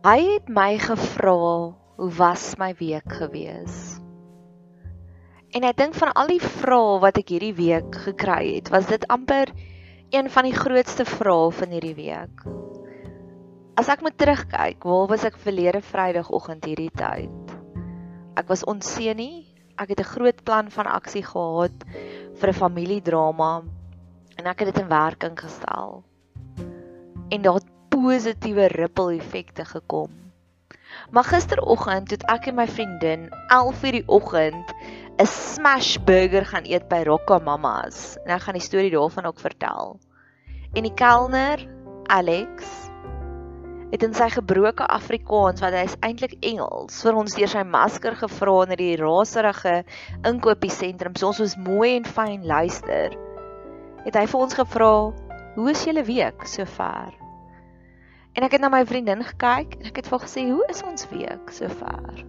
Hy het my gevra hoe was my week gewees? En ek dink van al die vrae wat ek hierdie week gekry het, was dit amper een van die grootste vrae van hierdie week. As ek moet terugkyk, waar was ek verlede Vrydagoggend hierdie tyd? Ek was onseën nie. Ek het 'n groot plan van aksie gehad vir 'n familiedrama en ek het dit in werking gestel. En daar positiewe ripple effekte gekom. Maar gisteroggend toe ek en my vriendin 11:00 die oggend 'n smash burger gaan eet by Rocco Mamas en ek gaan die storie daarvan ook vertel. En die kelner, Alex, het in sy gebroke Afrikaans wat hy is eintlik Engels vir ons deur sy masker gevra in die raserige inkopiesentrum. So ons was mooi en fyn luister. Het hy vir ons gevra, "Hoe is julle week sover?" En ek het na my vriendin gekyk en ek het vir haar gesê, "Hoe is ons week sover?"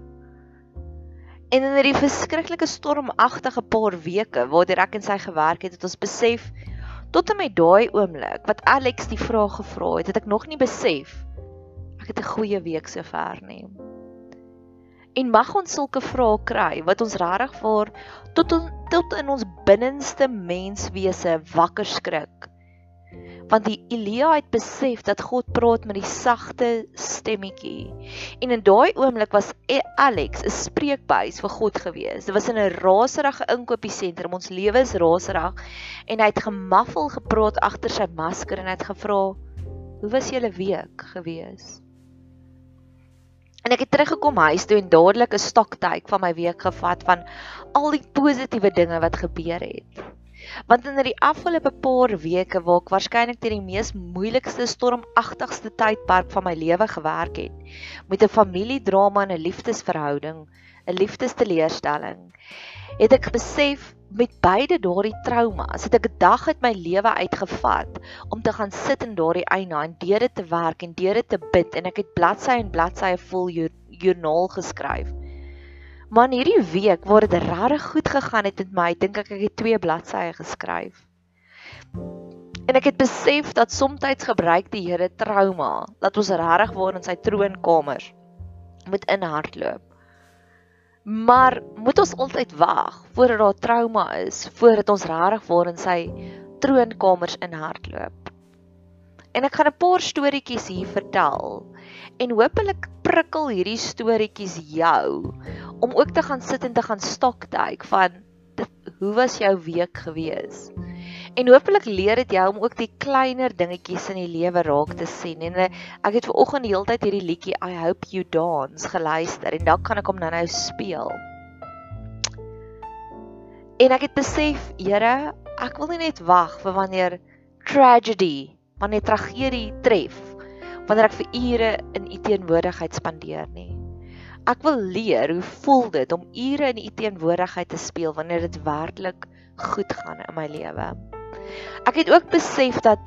En in hierdie verskriklike stormagtige paar weke waardeur ek en sy gewerk het, het ons besef tot en met daai oomblik wat Alex die vraag gevra het, het ek nog nie besef ek het 'n goeie week sover nie. En mag ons sulke vrae kry wat ons regtig vir tot on, tot in ons binneste menswese wakker skrik. Want die Elia het besef dat God praat met die sagte stemmetjie. En in daai oomblik was e- Alex 'n spreekbuis vir God gewees. Dit was in 'n raserige inkopiesentrum. Ons lewe is raserig en hy het gemaffel gepraat agter sy masker en hy het gevra: "Hoe was julle week gewees?" En ek het teruggekom huis toe en dadelik 'n stoktyk van my week gevat van al die positiewe dinge wat gebeur het. Want in die afgelope paar weke waar ek waarskynlik teen die mees moeilikste stormagtigste tydperk van my lewe gewerk het, met 'n familiedrama en 'n liefdesverhouding, 'n liefdesteleurstelling, het ek besef met beide daardie traumas het ek 'n dag uit my lewe uitgevat om te gaan sit in daardie eina en deur dit te werk en deur dit te bid en ek het bladsy en bladsye vol joernaal geskryf. Maar in hierdie week waar dit regtig goed gegaan het met my, dink ek ek het twee bladsye geskryf. En ek het besef dat soms gebruik die Here trauma dat ons regtig waar in sy troonkamer moet inhardloop. Maar moet ons altyd wag voordat daar trauma is voordat ons regtig waar in sy troonkamers inhardloop. En ek gaan 'n paar storieetjies hier vertel en hopelik prikkel hierdie storieetjies jou om ook te gaan sit en te gaan stoktyk van dit, hoe was jou week gewees? En hopelik leer dit jou om ook die kleiner dingetjies in die lewe raak te sien. En eh, ek het ver oggend die hele tyd hierdie liedjie I hope you dance geluister en dan kan ek hom nou-nou speel. En ek het besef, Here, ek wil nie net wag vir wanneer tragedy, wanneer tragedie tref, wanneer ek vir ure in u teenwoordigheid spandeer nie. Ek wil leer hoe voel dit om ure in u teenwoordigheid te speel wanneer dit werklik goed gaan in my lewe. Ek het ook besef dat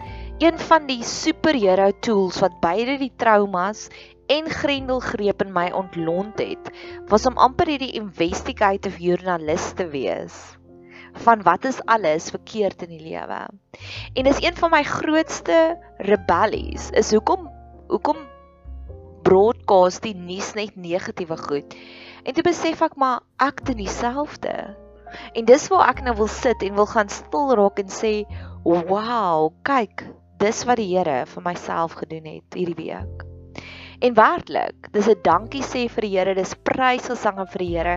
een van die superhero tools wat beide die traumas en grendelgreep in my ontlont het, was om amper hierdie investigative joernalis te wees van wat is alles verkeerd in die lewe. En dis een van my grootste rebellies is hoekom hoekom broadcast die nuus net negatiewe goed. En toe besef ek maar ek doen dieselfde. En dis waar ek nou wil sit en wil gaan stil raak en sê, "Wow, kyk, dis wat die Here vir myself gedoen het hierdie week." En werklik, dis 'n dankie sê vir die Here, dis prysgesange vir die Here.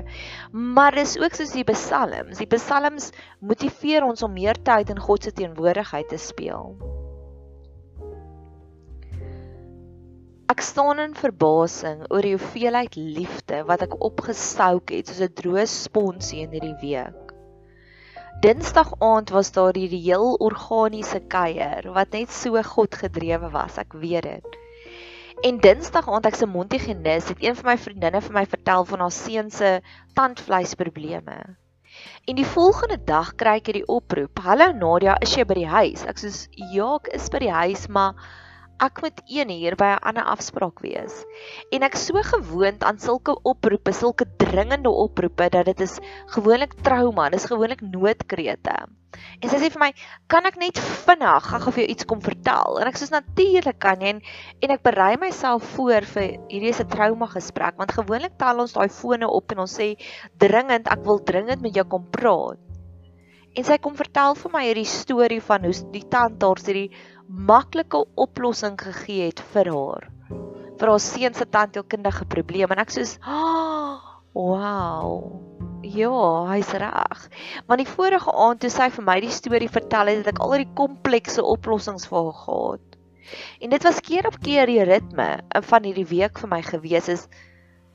Maar dis ook soos die psalms. Die psalms motiveer ons om meer tyd in God se teenwoordigheid te speel. Ek staan in verbasing oor die hoeveelheid liefde wat ek opgesouk het soos 'n droë sponsie in hierdie week. Dinsdag aand was daar hierdie heel organiese kuier wat net so God gedrewe was, ek weet dit. En Dinsdag aand ek se Montigenis het een van my vriendinne vir my vertel van haar seun se tandvleisprobleme. En die volgende dag kry ek hierdie oproep: "Hallo Nadia, is jy by die huis?" Ek sê: "Ja, ek is by die huis, maar ek moet 1 uur by 'n ander afspraak wees. En ek so gewoond aan sulke oproepe, sulke dringende oproepe dat dit is gewoonlik trauma, dis gewoonlik noodkrete. En sy sê vir my, "Kan ek net vinnig gou vir jou iets kom vertel?" En ek sê natuurlik kan jy en, en ek berei myself voor vir hierdie 'n trauma gesprek want gewoonlik tel ons daai fone op en ons sê dringend, ek wil dringend met jou kom praat. En sy kom vertel vir my hierdie storie van hoe die tandarts hierdie maklike oplossing gegee het vir haar. Vir haar seun se tandheelkundige probleem. En ek soos oh, wow. Ja hy's reg. Want die vorige aand toe sy vir my die storie vertel het het ek al die komplekse oplossings vir haar gehad. En dit was keer op keer die ritme van hierdie week vir my gewees is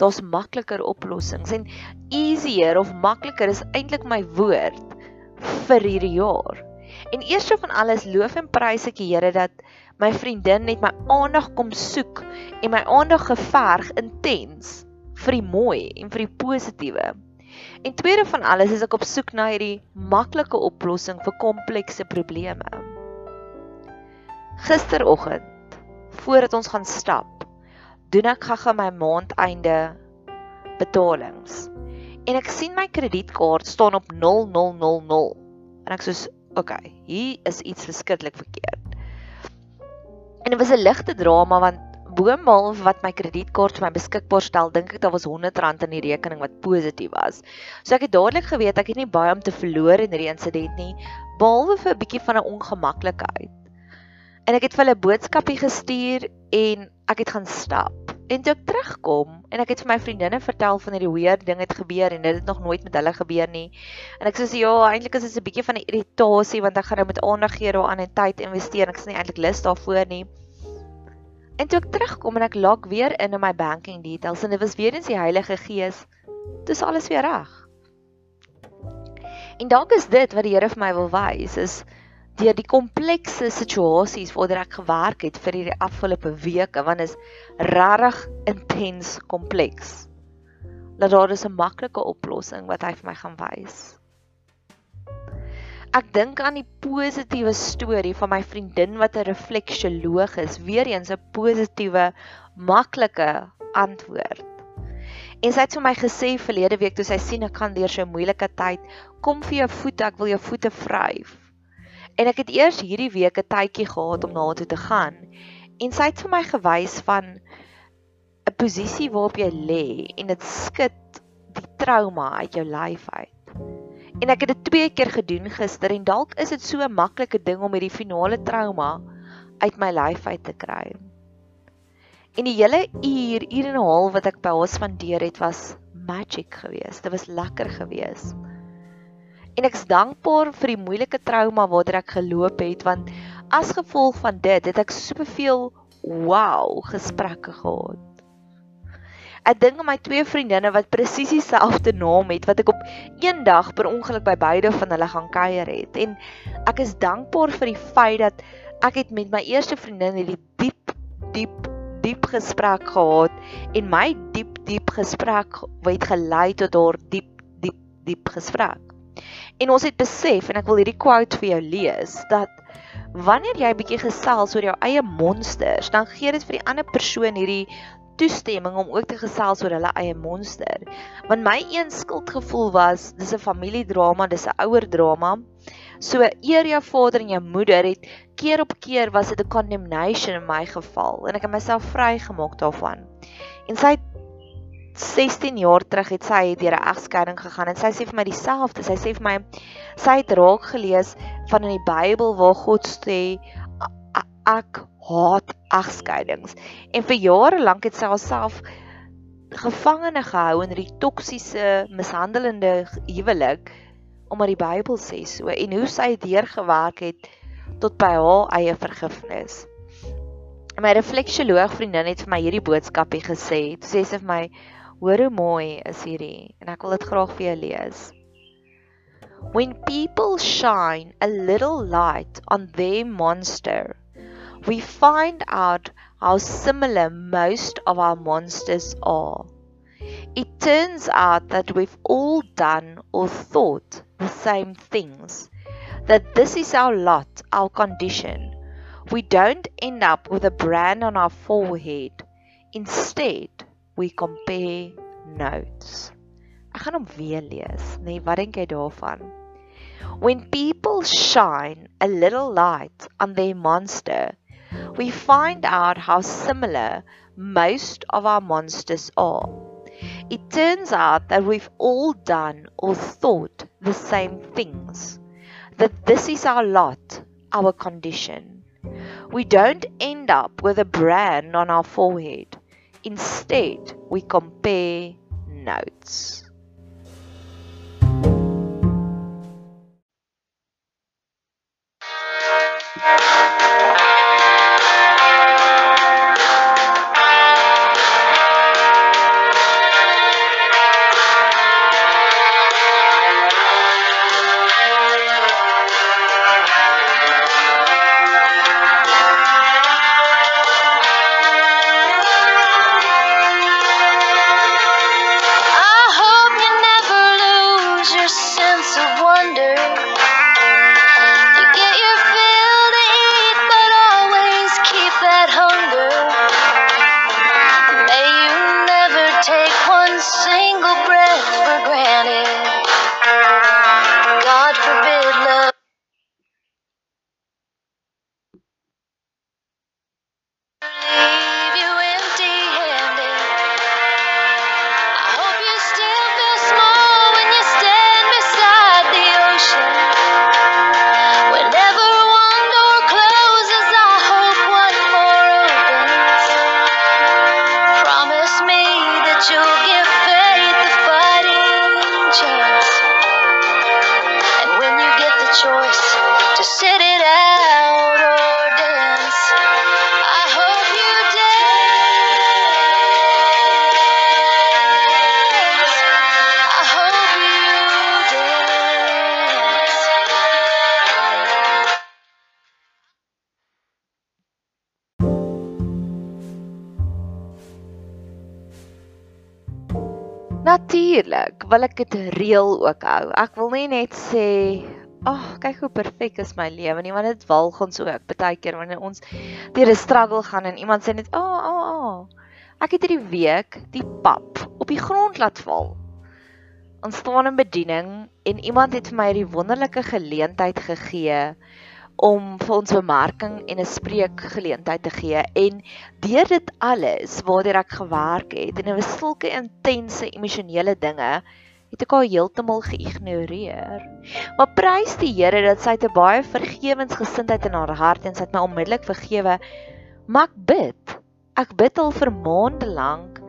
daar's makliker oplossings en easier of makliker is eintlik my woord vir hierdie jaar En eers van alles loof en prys ek die Here dat my vriendin net my aandag kom soek en my aandag geverg intens vir die mooi en vir die positiewe. En tweede van alles is ek op soek na hierdie maklike oplossing vir komplekse probleme. Gisteroggend voordat ons gaan stap, doen ek gaga my maandeinde betalings. En ek sien my kredietkaart staan op 0000 en ek sê okay, hier is iets verskriklik verkeerd. En dit was 'n ligte drama want boemal wat my kredietkaart vir my beskikbaar stel, dink ek daar was R100 in die rekening wat positief was. So ek het dadelik geweet ek het nie baie om te verloor in hierdie insident nie, behalwe vir 'n bietjie van 'n ongemaklikheid. En ek het vir hulle boodskapie gestuur en ek het gaan stap. En toe ek terugkom en ek het vir my vriendinne vertel van hierdie weird ding het gebeur en dit het nog nooit met hulle gebeur nie. En ek sê ja, eintlik is dit 'n bietjie van 'n irritasie want ek gaan nou met aandag gee daaraan en tyd investeer. Ek is nie eintlik lus daarvoor nie. En toe ek terugkom en ek log weer in in my banking details en dit was weer eens die Heilige Gees. Dis alles weer reg. En dalk is dit wat die Here vir my wil wys is deur die komplekse situasies waartoe ek gewerk het vir hierdie afgelope weke want is regtig intens kompleks. Dat daar is 'n maklike oplossing wat hy vir my gaan wys. Ek dink aan die positiewe storie van my vriendin wat 'n refleksioloog is, weer eens 'n positiewe, maklike antwoord. En sy het vir my gesê verlede week toe sy sien ek gaan deur so 'n moeilike tyd, kom vir jou voete, ek wil jou voete vryf. En ek het eers hierdie week 'n tydjie gehad om na haar toe te gaan. En sy het vir my gewys van 'n posisie waarop jy lê en dit skud die trauma uit jou lyf uit. En ek het dit twee keer gedoen gister en dalk is dit so 'n maklike ding om hierdie finale trauma uit my lyf uit te kry. En die hele uur, uur en 'n half wat ek by haar spandeer het, was magic geweest. Dit was lekker geweest. En ek's dankbaar vir die moeilike trauma waartoe ek geloop het want as gevolg van dit het ek soveel wow gesprekke gehad. Ek dink aan my twee vriendinne wat presies dieselfde naam het wat ek op een dag per ongeluk by beide van hulle gaan kuier het en ek is dankbaar vir die feit dat ek het met my eerste vriendin hierdie diep diep diep gesprek gehad en my diep diep gesprek het gelei tot haar diep diep diep gesprek. En ons het besef en ek wil hierdie quote vir jou lees dat wanneer jy 'n bietjie gesels oor jou eie monsters, dan gee dit vir die ander persoon hierdie toestemming om ook te gesels oor hulle eie monster. Want my een skuldgevoel was, dis 'n familiedrama, dis 'n ouer drama. So eer jou vader en jou moeder het keer op keer was dit 'n condemnation in my geval en ek het myself vrygemaak daarvan. En sy 16 jaar terug het sy deur 'n egskeiding gegaan en sy sê vir my dieselfde. Sy sê vir my sy het raak gelees van in die Bybel waar God sê ek haat egskeidings. En vir jare lank het sy haarself gevangene gehou in hierdie toksiese, mishandelende huwelik omdat die Bybel sê so en hoe sy deurgewerk het tot by haar eie vergifnis. My refleksioloog vriendin het vir my hierdie boodskapie gesê. Sy sê vir my Hoor hoe mooi is hierdie en ek wil dit graag vir jou lees. When people shine a little light on their monster, we find out how similar most of our monsters are. It turns out that we've all done or thought the same things, that this is our lot, our condition. we don't end up with a brand on our forehead. Instead, we compare notes. Ek gaan hom weer lees, nee, wat dink jy daarvan? When people shine a little light on their monster, we find out how similar most of our monsters are. It turns out that we've all done or thought the same things, that this is our lot, our condition. We don't end up with a brand on our forehead. Instead, we compare notes. Natuurlik wil ek dit reël ook hou. Ek wil nie net sê, "Ag, oh, kyk hoe perfek is my lewe nie," want dit walg ons ook baie keer wanneer ons deur 'n struggle gaan en iemand sê net, "Ag, oh, ag, oh, ag. Oh. Ek het hierdie week die pap op die grond laat val." Ons staan in bediening en iemand het vir my hierdie wonderlike geleentheid gegee om vir ons bemarking en 'n spreekgeleentheid te gee en deur dit alles waardeur ek gewerk het en dit was sulke intense emosionele dinge het ek haar heeltemal geïgnoreer. Maar prys die Here dat sy 'n baie vergewensgesindheid in haar hart en sy het my onmiddellik vergewe. Maar ek bid. Ek bid al vir maande lank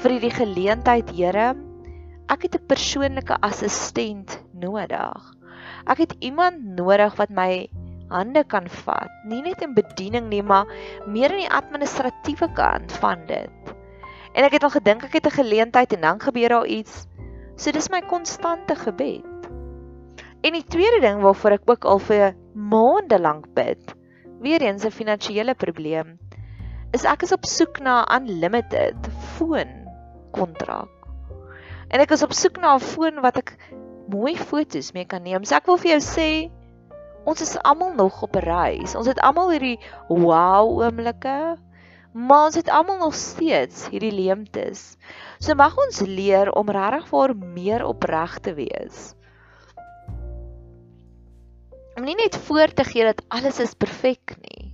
vir hierdie geleentheid, Here. Ek het 'n persoonlike assistent nodig. Ek het iemand nodig wat my hande kan vat, nie net in bediening nie, maar meer in die administratiewe kant van dit. En ek het al gedink ek het 'n geleentheid en dan gebeur daar iets. So dis my konstante gebed. En die tweede ding waarvoor ek ook al vir maande lank bid, weer eens 'n finansiële probleem, is ek is op soek na 'n unlimited foon kontrak. En ek is op soek na 'n foon wat ek mooi foto's mee kan neem. So ek wil vir jou sê ons is almal nog op reis. Ons het almal hierdie wow oomblikke, maar ons het almal nog steeds hierdie leemtes. So mag ons leer om regtig vir meer opreg te wees. Om nie net voor te gee dat alles is perfek nie.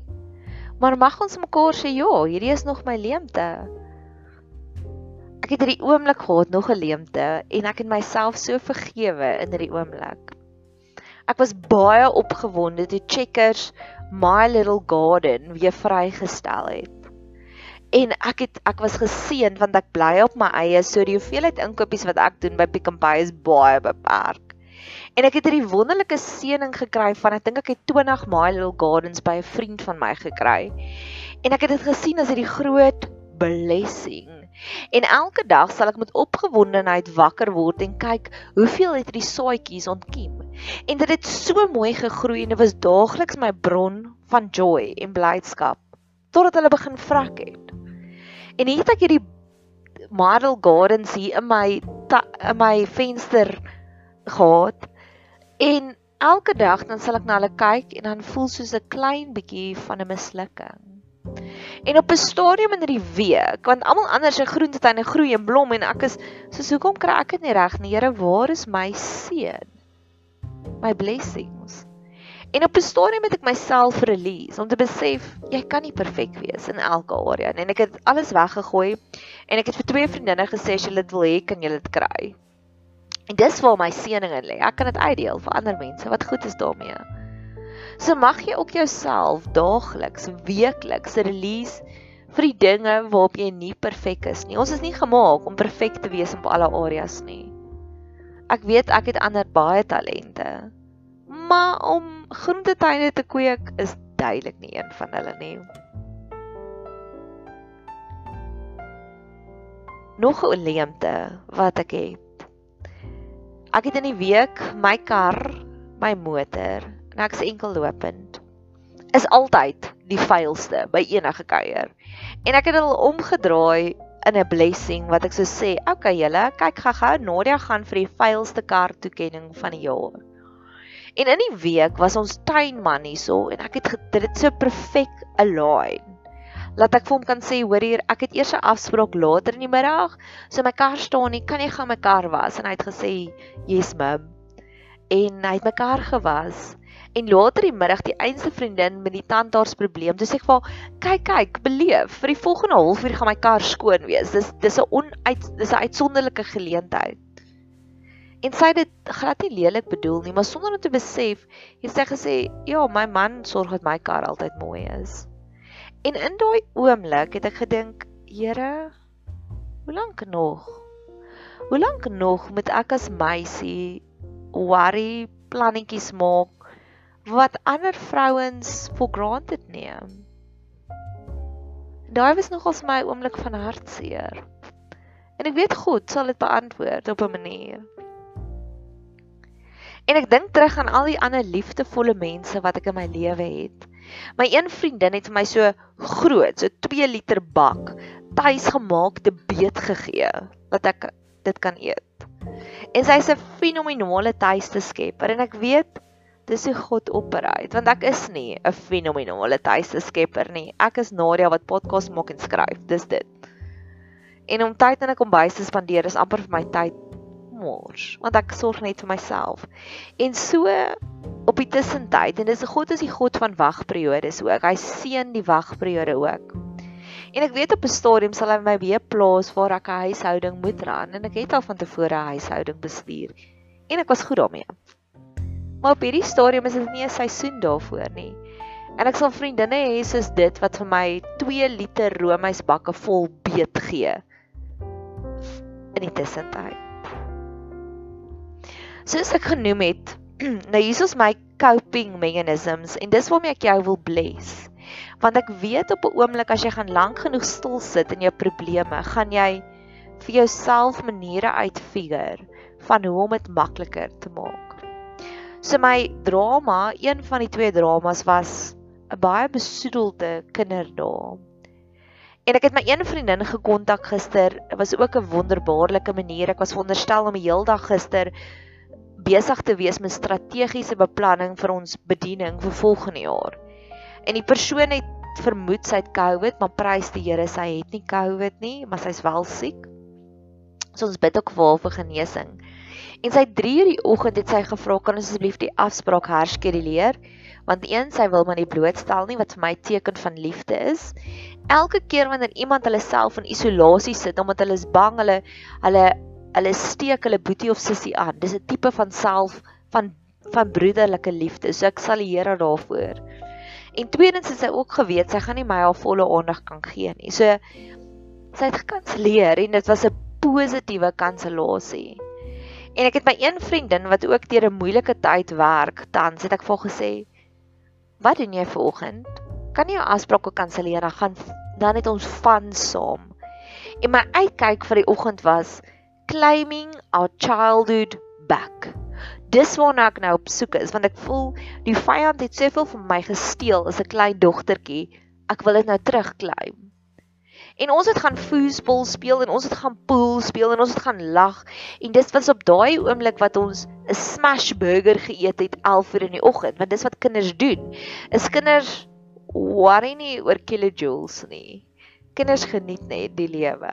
Maar mag ons mekaar sê ja, hierdie is nog my leemte. Ek het hierdie oomblik gehad, nog 'n leemte en ek het myself so vergewe in hierdie oomblik. Ek was baie opgewonde toe Checkers My Little Garden weer vrygestel het. En ek het ek was geseënd want ek bly op my eie, so die hoeveelheid inkopies wat ek doen by Pick n Pay is baie beperk. En ek het hierdie wonderlike seëning gekry van ek dink ek het 20 My Little Gardens by 'n vriend van my gekry. En ek het dit gesien as hierdie groot blessing. En elke dag sal ek met opgewondenheid wakker word en kyk hoeveel het hierdie saadjies ontkiem. En dit het so mooi gegroei en dit was daagliks my bron van joy en blydskap totdat hulle begin vrek het. En hier het ek hierdie Model Gardens hier in my ta, in my venster gehad en elke dag dan sal ek na hulle kyk en dan voel soos 'n klein bietjie van 'n mislukking. En op 'n stadium in die week, want almal anders se groentetuine groei en blom en ek is soos hoekom kry ek dit nie reg nie? Here, waar is my seën? My blessings. En op 'n stadium het ek myself release om te besef jy kan nie perfek wees in elke area nie. En ek het alles weggegooi en ek het vir twee vriendinne gesê as julle dit wil hê, kan julle dit kry. En dis waar my seëning in lê. Ek kan dit uitdeel vir ander mense. Wat goed is daarmee? So mag jy ook jouself daagliks, weekliks release vir die dinge waarop jy nie perfek is nie. Ons is nie gemaak om perfek te wees op alle areas nie. Ek weet ek het ander baie talente. Maar om groentetuine te kweek is duidelik nie een van hulle nie. Nog 'n leemte wat ek het Ek het in die week my kar, my motor en ek's enkel lopend is altyd die vuilste by enige kuier. En ek het dit al omgedraai in 'n blessing wat ek so sê, okay julle, kyk gaga, Nadia gaan vir die vuilste kar toekenning van die jaar. En in die week was ons tuinman hierso en ek het dit so perfek align laat ek vir hom kan sê hoor hier ek het eers 'n afspraak later in die middag. So my kar staan nie kan jy gaan my kar was. En hy het gesê yes mum en hy het my kar gewas en later die middag die einste vriendin met die tandarts probleem dis ek vir kyk kyk beleef vir die volgende halfuur gaan my kar skoon wees dis dis 'n onuit dis 'n uitsonderlike geleentheid En sy het dit glad nie lelik bedoel nie, maar sonder om te besef, het sy gesê, "Ja, my man sorg dat my kar altyd mooi is." En in daai oomblik het ek gedink, Here, hoe lank nog? Hoe lank nog moet ek as meisie worry plannetjies maak wat ander vrouens for granted neem? Daai was nogals my oomblik van hartseer. En ek weet God sal dit beantwoord op 'n manier. En ek dink terug aan al die ander liefdevolle mense wat ek in my lewe het. My een vriendin het vir my so groot, so 2 liter bak tuisgemaakte beet gegee wat ek dit kan eet. En sy's 'n fenominale tuiste skepper en ek weet dis hoe God operate want ek is nie 'n fenominale tuiste skepper nie. Ek is Nadia wat podcast maak en skryf. Dis dit. En om tyd in 'n kombuis te spandeer is amper vir my tyd mors want ek sorg net vir myself. En so op die tussentyd en dis God is die God van wagperiodes ook. Hy seën die wagperiode ook. En ek weet op 'n stadium sal hy my weer plaas waar ek 'n huishouding moet ran en ek het al van tevore 'n huishouding bestuur en ek was goed daarmee. Maar op hierdie stadium is dit nie 'n seisoen daarvoor nie. En ek sal vriendinne hê soos dit wat vir my 2 liter roomysbakke vol beet gee in die tussentyd. Soos ek genoem het, nou hier is my coping mechanisms en dis waarmee ek jou wil bless. Want ek weet op 'n oomblik as jy gaan lank genoeg stil sit in jou probleme, gaan jy vir jouself maniere uitfigure van hoe om dit makliker te maak. So my drama, een van die twee dramas was 'n baie besoedelde kinderdae. En ek het my een vriendin gekontak gister. Dit was ook 'n wonderbaarlike manier. Ek was veronderstel om die hele dag gister besig te wees met strategiese beplanning vir ons bediening vir volgende jaar. En die persoon het vermoed sy het COVID, maar prys die Here sy het nie COVID nie, maar sy's wel siek. So ons bid ook vir haar vir genesing. En sy 3 uur die oggend het sy gevra kan asseblief die afspraak herskeduleer want een sy wil my nie blootstel nie wat vir my teken van liefde is. Elke keer wanneer iemand hulle self in isolasie sit omdat hulle is bang hulle hulle hulle steek hulle boetie of sussie aan. Dis 'n tipe van self van van broederlike liefde. So ek sal die Here daarvoor. En tweedens het sy ook geweet sy gaan nie my haar volle aandag kan gee nie. So sy het gekanselleer en dit was 'n positiewe kansellasie. En ek het my een vriendin wat ook deur 'n moeilike tyd werk, tans het ek vir gesê, "Wat doen jy vanoggend? Kan jy jou afsprake kanselleer dan gaan dan het ons van saam." En my uitkyk vir die oggend was claiming our childhood back. Dis waarna ek nou op soek is want ek voel die vyand het soveel van my gesteel as 'n klein dogtertjie. Ek wil dit nou terugklaim. En ons het gaan foosball speel en ons het gaan pool speel en ons het gaan lag en dit was op daai oomblik wat ons 'n smash burger geëet het 11:00 in die oggend want dis wat kinders doen. Is kinders worry nie oor kilojoules nie. Kinders geniet net die lewe.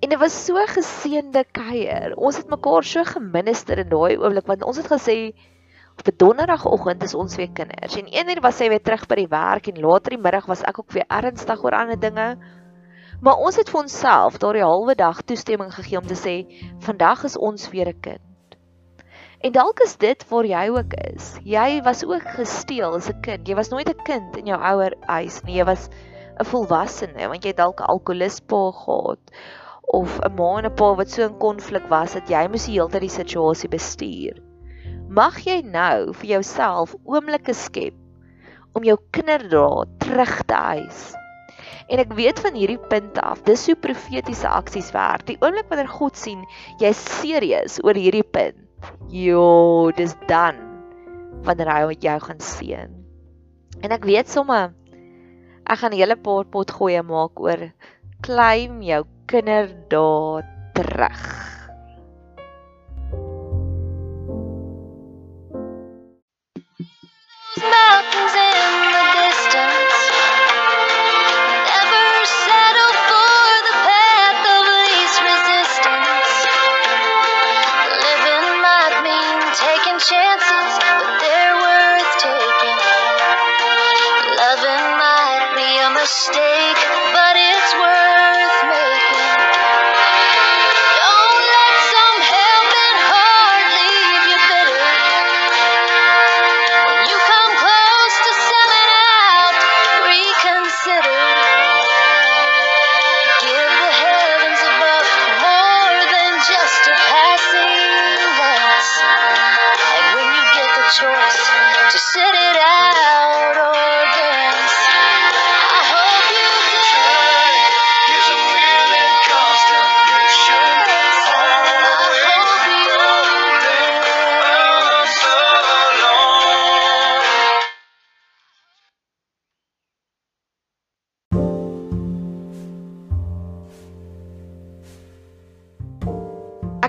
En dit was so geseënde kuier. Ons het mekaar so geminister in daai oomblik want ons het gesê op 'n donderdagoggend is ons weer kinders. En eendag was sy weer terug by die werk en later die middag was ek ook weer ernstig oor ander dinge. Maar ons het vir onsself daardie halwe dag toestemming gegee om te sê vandag is ons weer 'n kind. En dalk is dit waar jy ook is. Jy was ook gesteel as 'n kind. Jy was nooit 'n kind in jou ouer huis nie. Jy was 'n volwassene want jy het dalk 'n alkoholispa gehad of 'n ma en 'n pa wat so in konflik was dat jy moes die hele tyd die situasie bestuur. Mag jy nou vir jouself oomblikke skep om jou kinderdae terug te eis. En ek weet van hierdie punt af, dis so profetiese aksies werk. Die oomblik wanneer God sien jy's serieus oor hierdie punt. Jo, dis dan wanneer hy jou gaan seën. En ek weet sommer ek gaan 'n hele paar pot gooi maak oor claim jou kinderdae terug.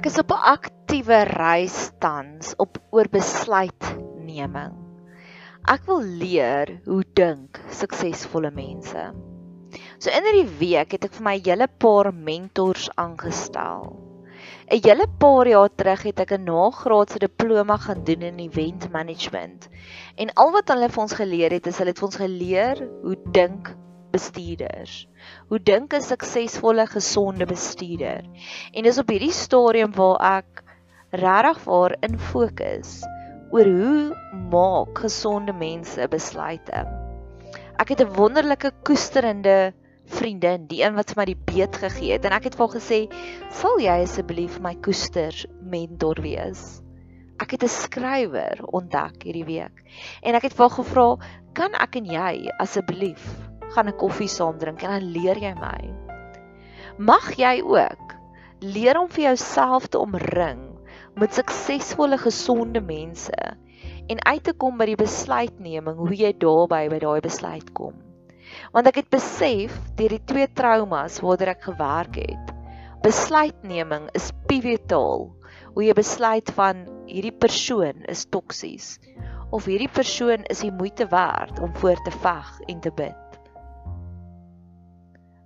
Is op 'n aktiewe reis tans op oor besluitneming. Ek wil leer hoe dink suksesvolle mense. So in hierdie week het ek vir my hele paar mentors aangestel. 'n Hele paar jaar terug het ek 'n nagraadse diploma gaan doen in event management. En al wat hulle vir ons geleer het, is hulle het vir ons geleer hoe dink bestuurders. Hoe dink 'n suksesvolle, gesonde bestuurder? En dis op hierdie stadium waar ek regtig waar in fokus oor hoe maak gesonde mense besluite. Ek het 'n wonderlike koesterende vriendin, die een wat vir my die beet gegee het en ek het vir haar gesê, "Sal jy asseblief my koesters mentor wees?" Ek het 'n skrywer ontdek hierdie week en ek het vir haar gevra, "Kan ek en jy asseblief gaan 'n koffie saam drink en dan leer jy my?" Mag jy ook leer om vir jouself te omring met suksesvolle gesonde mense en uit te kom by die besluitneming hoe jy daarby by daai besluit kom. Want ek het besef deur die twee traumas waardeur ek gewerk het, besluitneming is pivotaal. Hoe jy besluit van hierdie persoon is toksies of hierdie persoon is die moeite werd om voor te veg en te bid.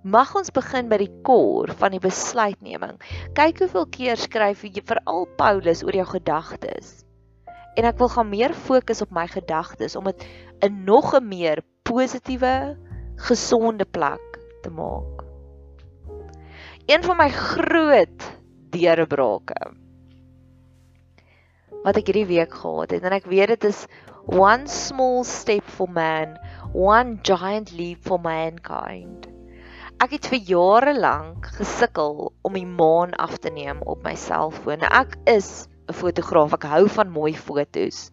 Mag ons begin by die kor van die besluitneming. Kyk hoeveel keer skryf jy veral Paulus oor jou gedagtes. En ek wil gaan meer fokus op my gedagtes om dit 'n nog 'n meer positiewe, gesonde plek te maak. Een van my groot deurbrake wat ek hierdie week gehad het en ek weet dit is one small step for man, one giant leap for mankind. Ek het vir jare lank gesukkel om die maan af te neem op my selfoon. Ek is 'n fotograaf. Ek hou van mooi fotos.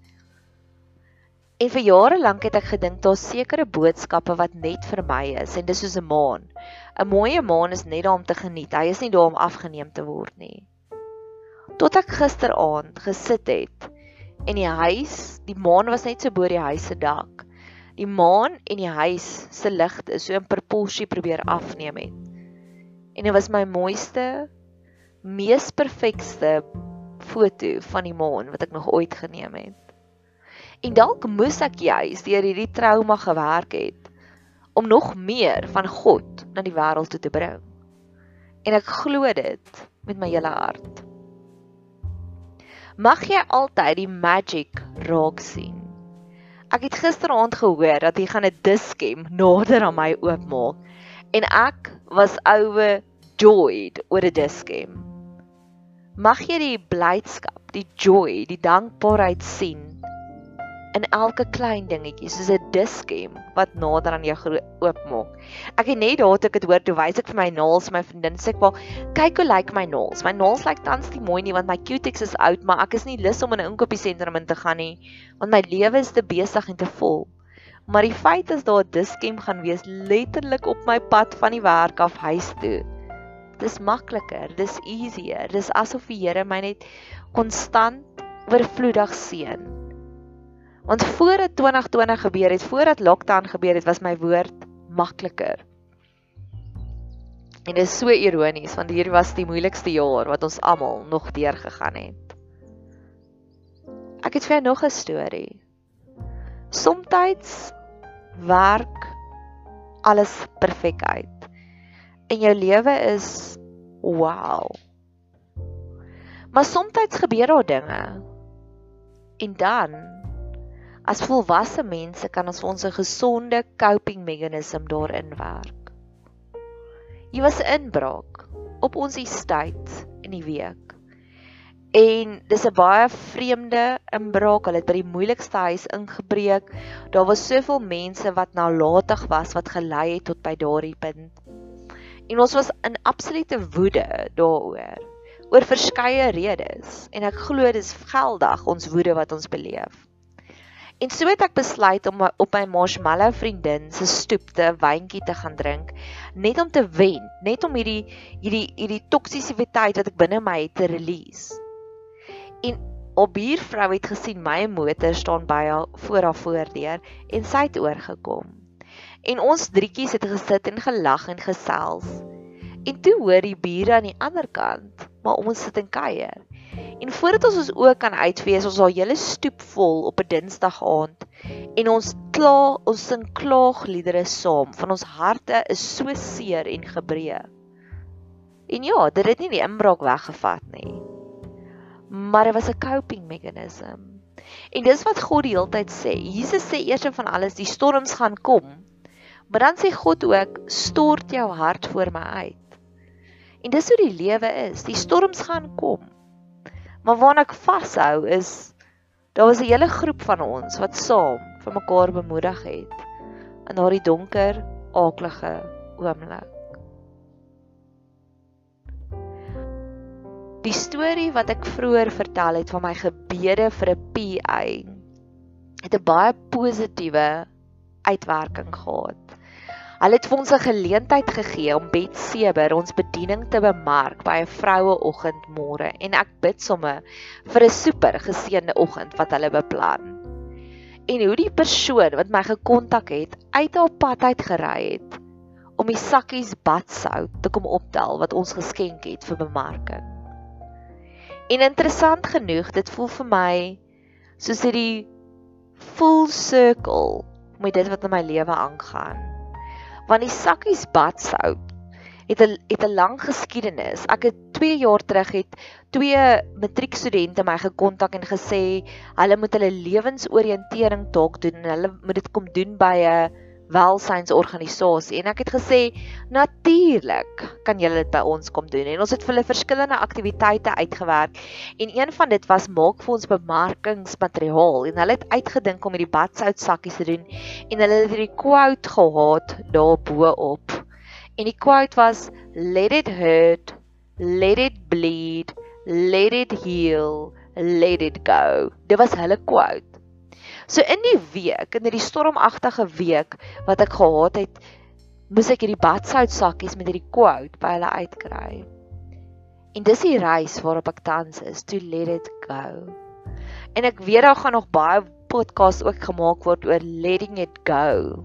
En vir jare lank het ek gedink daar's sekere boodskappe wat net vir my is en dis soos 'n maan. 'n Mooi maan is net daar om te geniet. Hy is nie daar om afgeneem te word nie. Tot ek gisteraand gesit het en die huis, die maan was net so bo die huis se dak. Die maan en die huis se ligte so in proporsie probeer afneem het. En dit was my mooiste, mees perfekste foto van die maan wat ek nog ooit geneem het. En dalk moes ek juis deur hierdie trauma gewerk het om nog meer van God na die wêreld toe te bring. En ek glo dit met my hele hart. Mag jy altyd die magic raak sien. Ek het gisteraand gehoor dat hy gaan 'n diskem nader aan my oopmaak en ek was overjoyed oor 'n diskem. Mag jy die blydskap, die joy, die dankbaarheid sien in elke klein dingetjie soos 'n diskem wat nader aan jou oopmaak. Ek het net daar toe ek dit hoor, toe wys ek vir my naels, my vriendin sê ek, "Wel, kyk hoe lyk my naels. My naels lyk tans nie mooi nie want my cutex is oud, maar ek is nie lus om in 'n inkopiesentrum in te gaan nie, want my lewe is te besig en te vol." Maar die feit is daar 'n diskem gaan wees letterlik op my pad van die werk af huis toe. Dis makliker, dis easier. Dis asof die Here my net konstant oorvloedig seën. Want voordat 2020 gebeur het, voordat lockdown gebeur het, was my woord makliker. En dit is so ironies want hierdie was die moeilikste jaar wat ons almal nog deurgegaan het. Ek het vir jou nog 'n storie. Somstyds werk alles perfek uit. En jou lewe is wow. Maar somstyds gebeur daar dinge. En dan As volwasse mense kan ons ons 'n gesonde coping meganisme daarin werk. Hier was 'n inbraak op ons estate in die week. En dis 'n baie vreemde inbraak. Hulle het by die moeilikste huis ingebreek. Daar was soveel mense wat nalatig was wat gelei het tot by daardie punt. En ons was in absolute woede daaroor oor verskeie redes en ek glo dis geldig ons woede wat ons beleef. En so het ek besluit om op my marshmallow vriendin se stoep te 'n wyntjie te gaan drink, net om te wen, net om hierdie hierdie hierdie toksisiteit wat ek binne my het te release. En op buurvrou het gesien my motor staan by haar voor haar voordeur en sy het oorgekom. En ons drietjies het gesit en gelag en gesels. En toe hoor die bure aan die ander kant, maar ons sit en kuier. En voordat ons ons oë kan uitfees, ons al hele stoep vol op 'n Dinsdag aand en ons kla, ons sing klaagliedere saam, van ons harte is so seer en gebreek. En ja, dit het nie die inbraak weggevat nie. Maar dit was 'n coping meganism. En dis wat God die hele tyd sê. Jesus sê eers van alles, die storms gaan kom. Maar dan sê God ook, stort jou hart voor my uit. En dis hoe die lewe is. Die storms gaan kom. Maar waarna ek vashou is daar was 'n hele groep van ons wat saam vir mekaar bemoedig het in daardie donker, aaklige oomblik. Die storie wat ek vroeër vertel het van my gebede vir 'n PA het 'n baie positiewe uitwerking gehad. Hulle het vir ons 'n geleentheid gegee om Bet Seber ons bediening te bemark by 'n vroueoggend môre en ek bid sommer vir 'n super geseënde oggend wat hulle beplan. En hoe die persoon wat my gekontak het uit haar pad uit gery het om die sakkies badsout te kom optel wat ons geskenk het vir bemarking. En interessant genoeg, dit voel vir my soos hierdie full circle met dit wat in my lewe aangaan want die sakkies badsout het 'n het 'n lang geskiedenis. Ek het 2 jaar terug het twee matriekstudente my gekontak en gesê hulle moet hulle lewensoriëntering dalk doen en hulle moet dit kom doen by 'n welsynsorganisasie. En ek het gesê natuurlik kan julle dit by ons kom doen. En ons het vir hulle verskillende aktiwiteite uitgewerk en een van dit was maak vir ons bemarkingsmateriaal. En hulle het uitgedink om hierdie badsout sakkies te doen en hulle het hierdie quote gehad daarbo op. En die quote was let it hurt let it bleed let it heal let it go. Dit was hulle quote So in die week, in hierdie stormagtige week wat ek gehad het, moes ek hierdie badsout sakkies met hierdie quote by hulle uitkry. En dis die reis waarop ek tans is, to let it go. En ek weet daar gaan nog baie podcast ook gemaak word oor letting it go.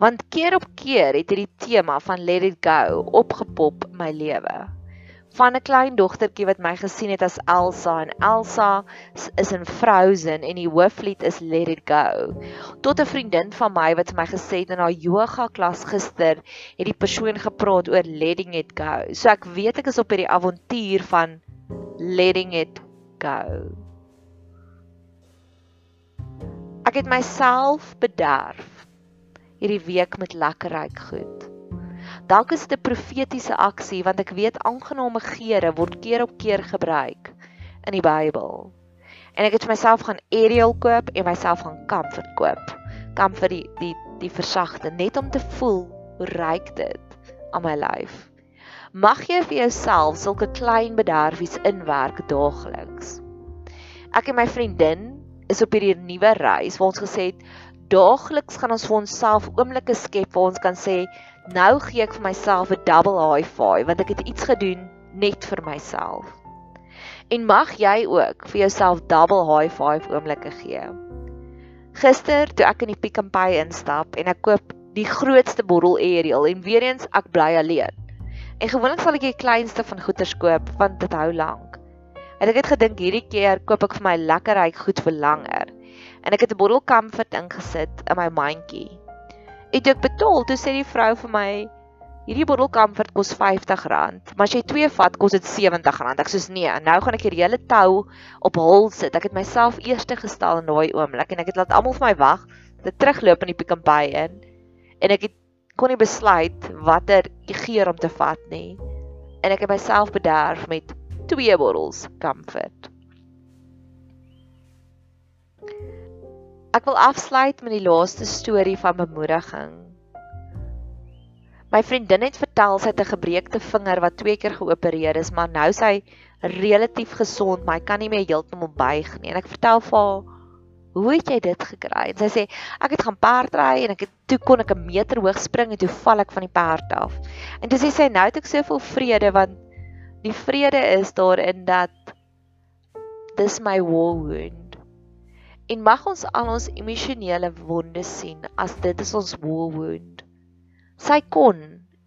Want keer op keer het hierdie tema van let it go opgepop in my lewe. Van 'n klein dogtertjie wat my gesien het as Elsa en Elsa is in Frozen en die hooflied is Let It Go. Tot 'n vriendin van my wat vir my gesê het in haar yoga klas gister het die persoon gepraat oor letting it go. So ek weet ek is op hierdie avontuur van letting it go. Ek het myself bederf hierdie week met lekker ryk goed. Dalk is dit 'n profetiese aksie want ek weet aangename geure word keer op keer gebruik in die Bybel. En ek het vir myself gaan Ariel koop en myself gaan Comfort koop. Comfort die die die versagte net om te voel hoe ryk dit aan my lyf. Mag jy vir jouself sulke klein bederfies inwerk daagliks. Ek en my vriendin is op hierdie nuwe reis waar ons gesê het daagliks gaan ons vir onsself oomblikke skep waar ons kan sê nou gee ek vir myself 'n double high five want ek het iets gedoen net vir myself. En mag jy ook vir jouself double high five oomblikke gee. Gister toe ek in die Pick n Pay instap en ek koop die grootste bottel Ariel en weer eens ek bly alleen. En gewoonlik sal ek die kleinste van goeders koop want dit hou lank. En ek het gedink hierdie keer koop ek vir my lekker ryk goed vir langer. En ek het 'n bottel comfort ingesit in my mandjie. Toe ek betaal, toe sê die vrou vir my hierdie bottel comfort kos R50, maar as jy twee vat, kos dit R70. Ek soos nee, nou gaan ek hierdie hele tou op hol sit. Ek het myself eerste gestel in daai oomblik en ek het laat almal vir my wag, dit terugloop in die Pick n Pay in. En ek het kon nie besluit watter geur om te vat nie. En ek het myself bederf met twee bottels comfort. Ek wil afsluit met die laaste storie van bemoediging. My vriendin het vertel sy het 'n gebreekte vinger wat twee keer geopereer is, maar nou sy relatief gesond, maar hy kan nie meer heeltemal buig nie. En ek vertel vir haar, "Hoe het jy dit gekry?" En sy sê, "Ek het gaan perdry en ek het toe kon ek 'n meter hoog spring en toe val ek van die perd af." En toe sê sy, "Nou het ek soveel vrede want die vrede is daarin dat dis my war wound." En mag ons al ons emosionele wonde sien as dit is ons war wound. Sy kon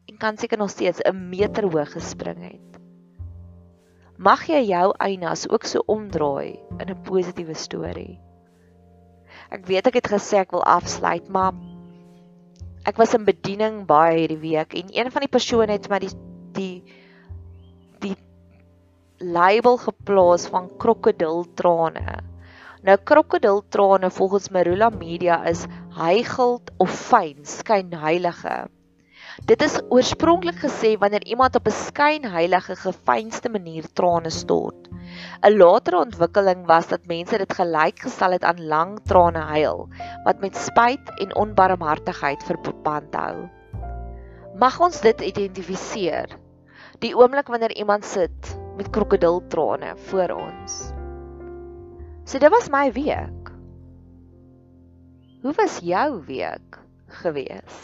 en kan seker nog steeds 'n meter hoog gespring het. Mag jy jou einas ook so omdraai in 'n positiewe storie. Ek weet ek het gesê ek wil afsluit, maar ek was in bediening baie hierdie week en een van die persone het my die die die label geplaas van krokodiltrane. Nou krokodiltrane volgens Marula Media is heigeld of fyn skynheilige. Dit is oorspronklik gesê wanneer iemand op 'n skynheilige gefeinste manier trane stort. 'n Latere ontwikkeling was dat mense dit gelykgestel het aan lang trane huil wat met spyt en onbarmhartigheid verband hou. Mag ons dit identifiseer. Die oomblik wanneer iemand sit met krokodiltrane voor ons. So dit was my week. Hoe was jou week gewees?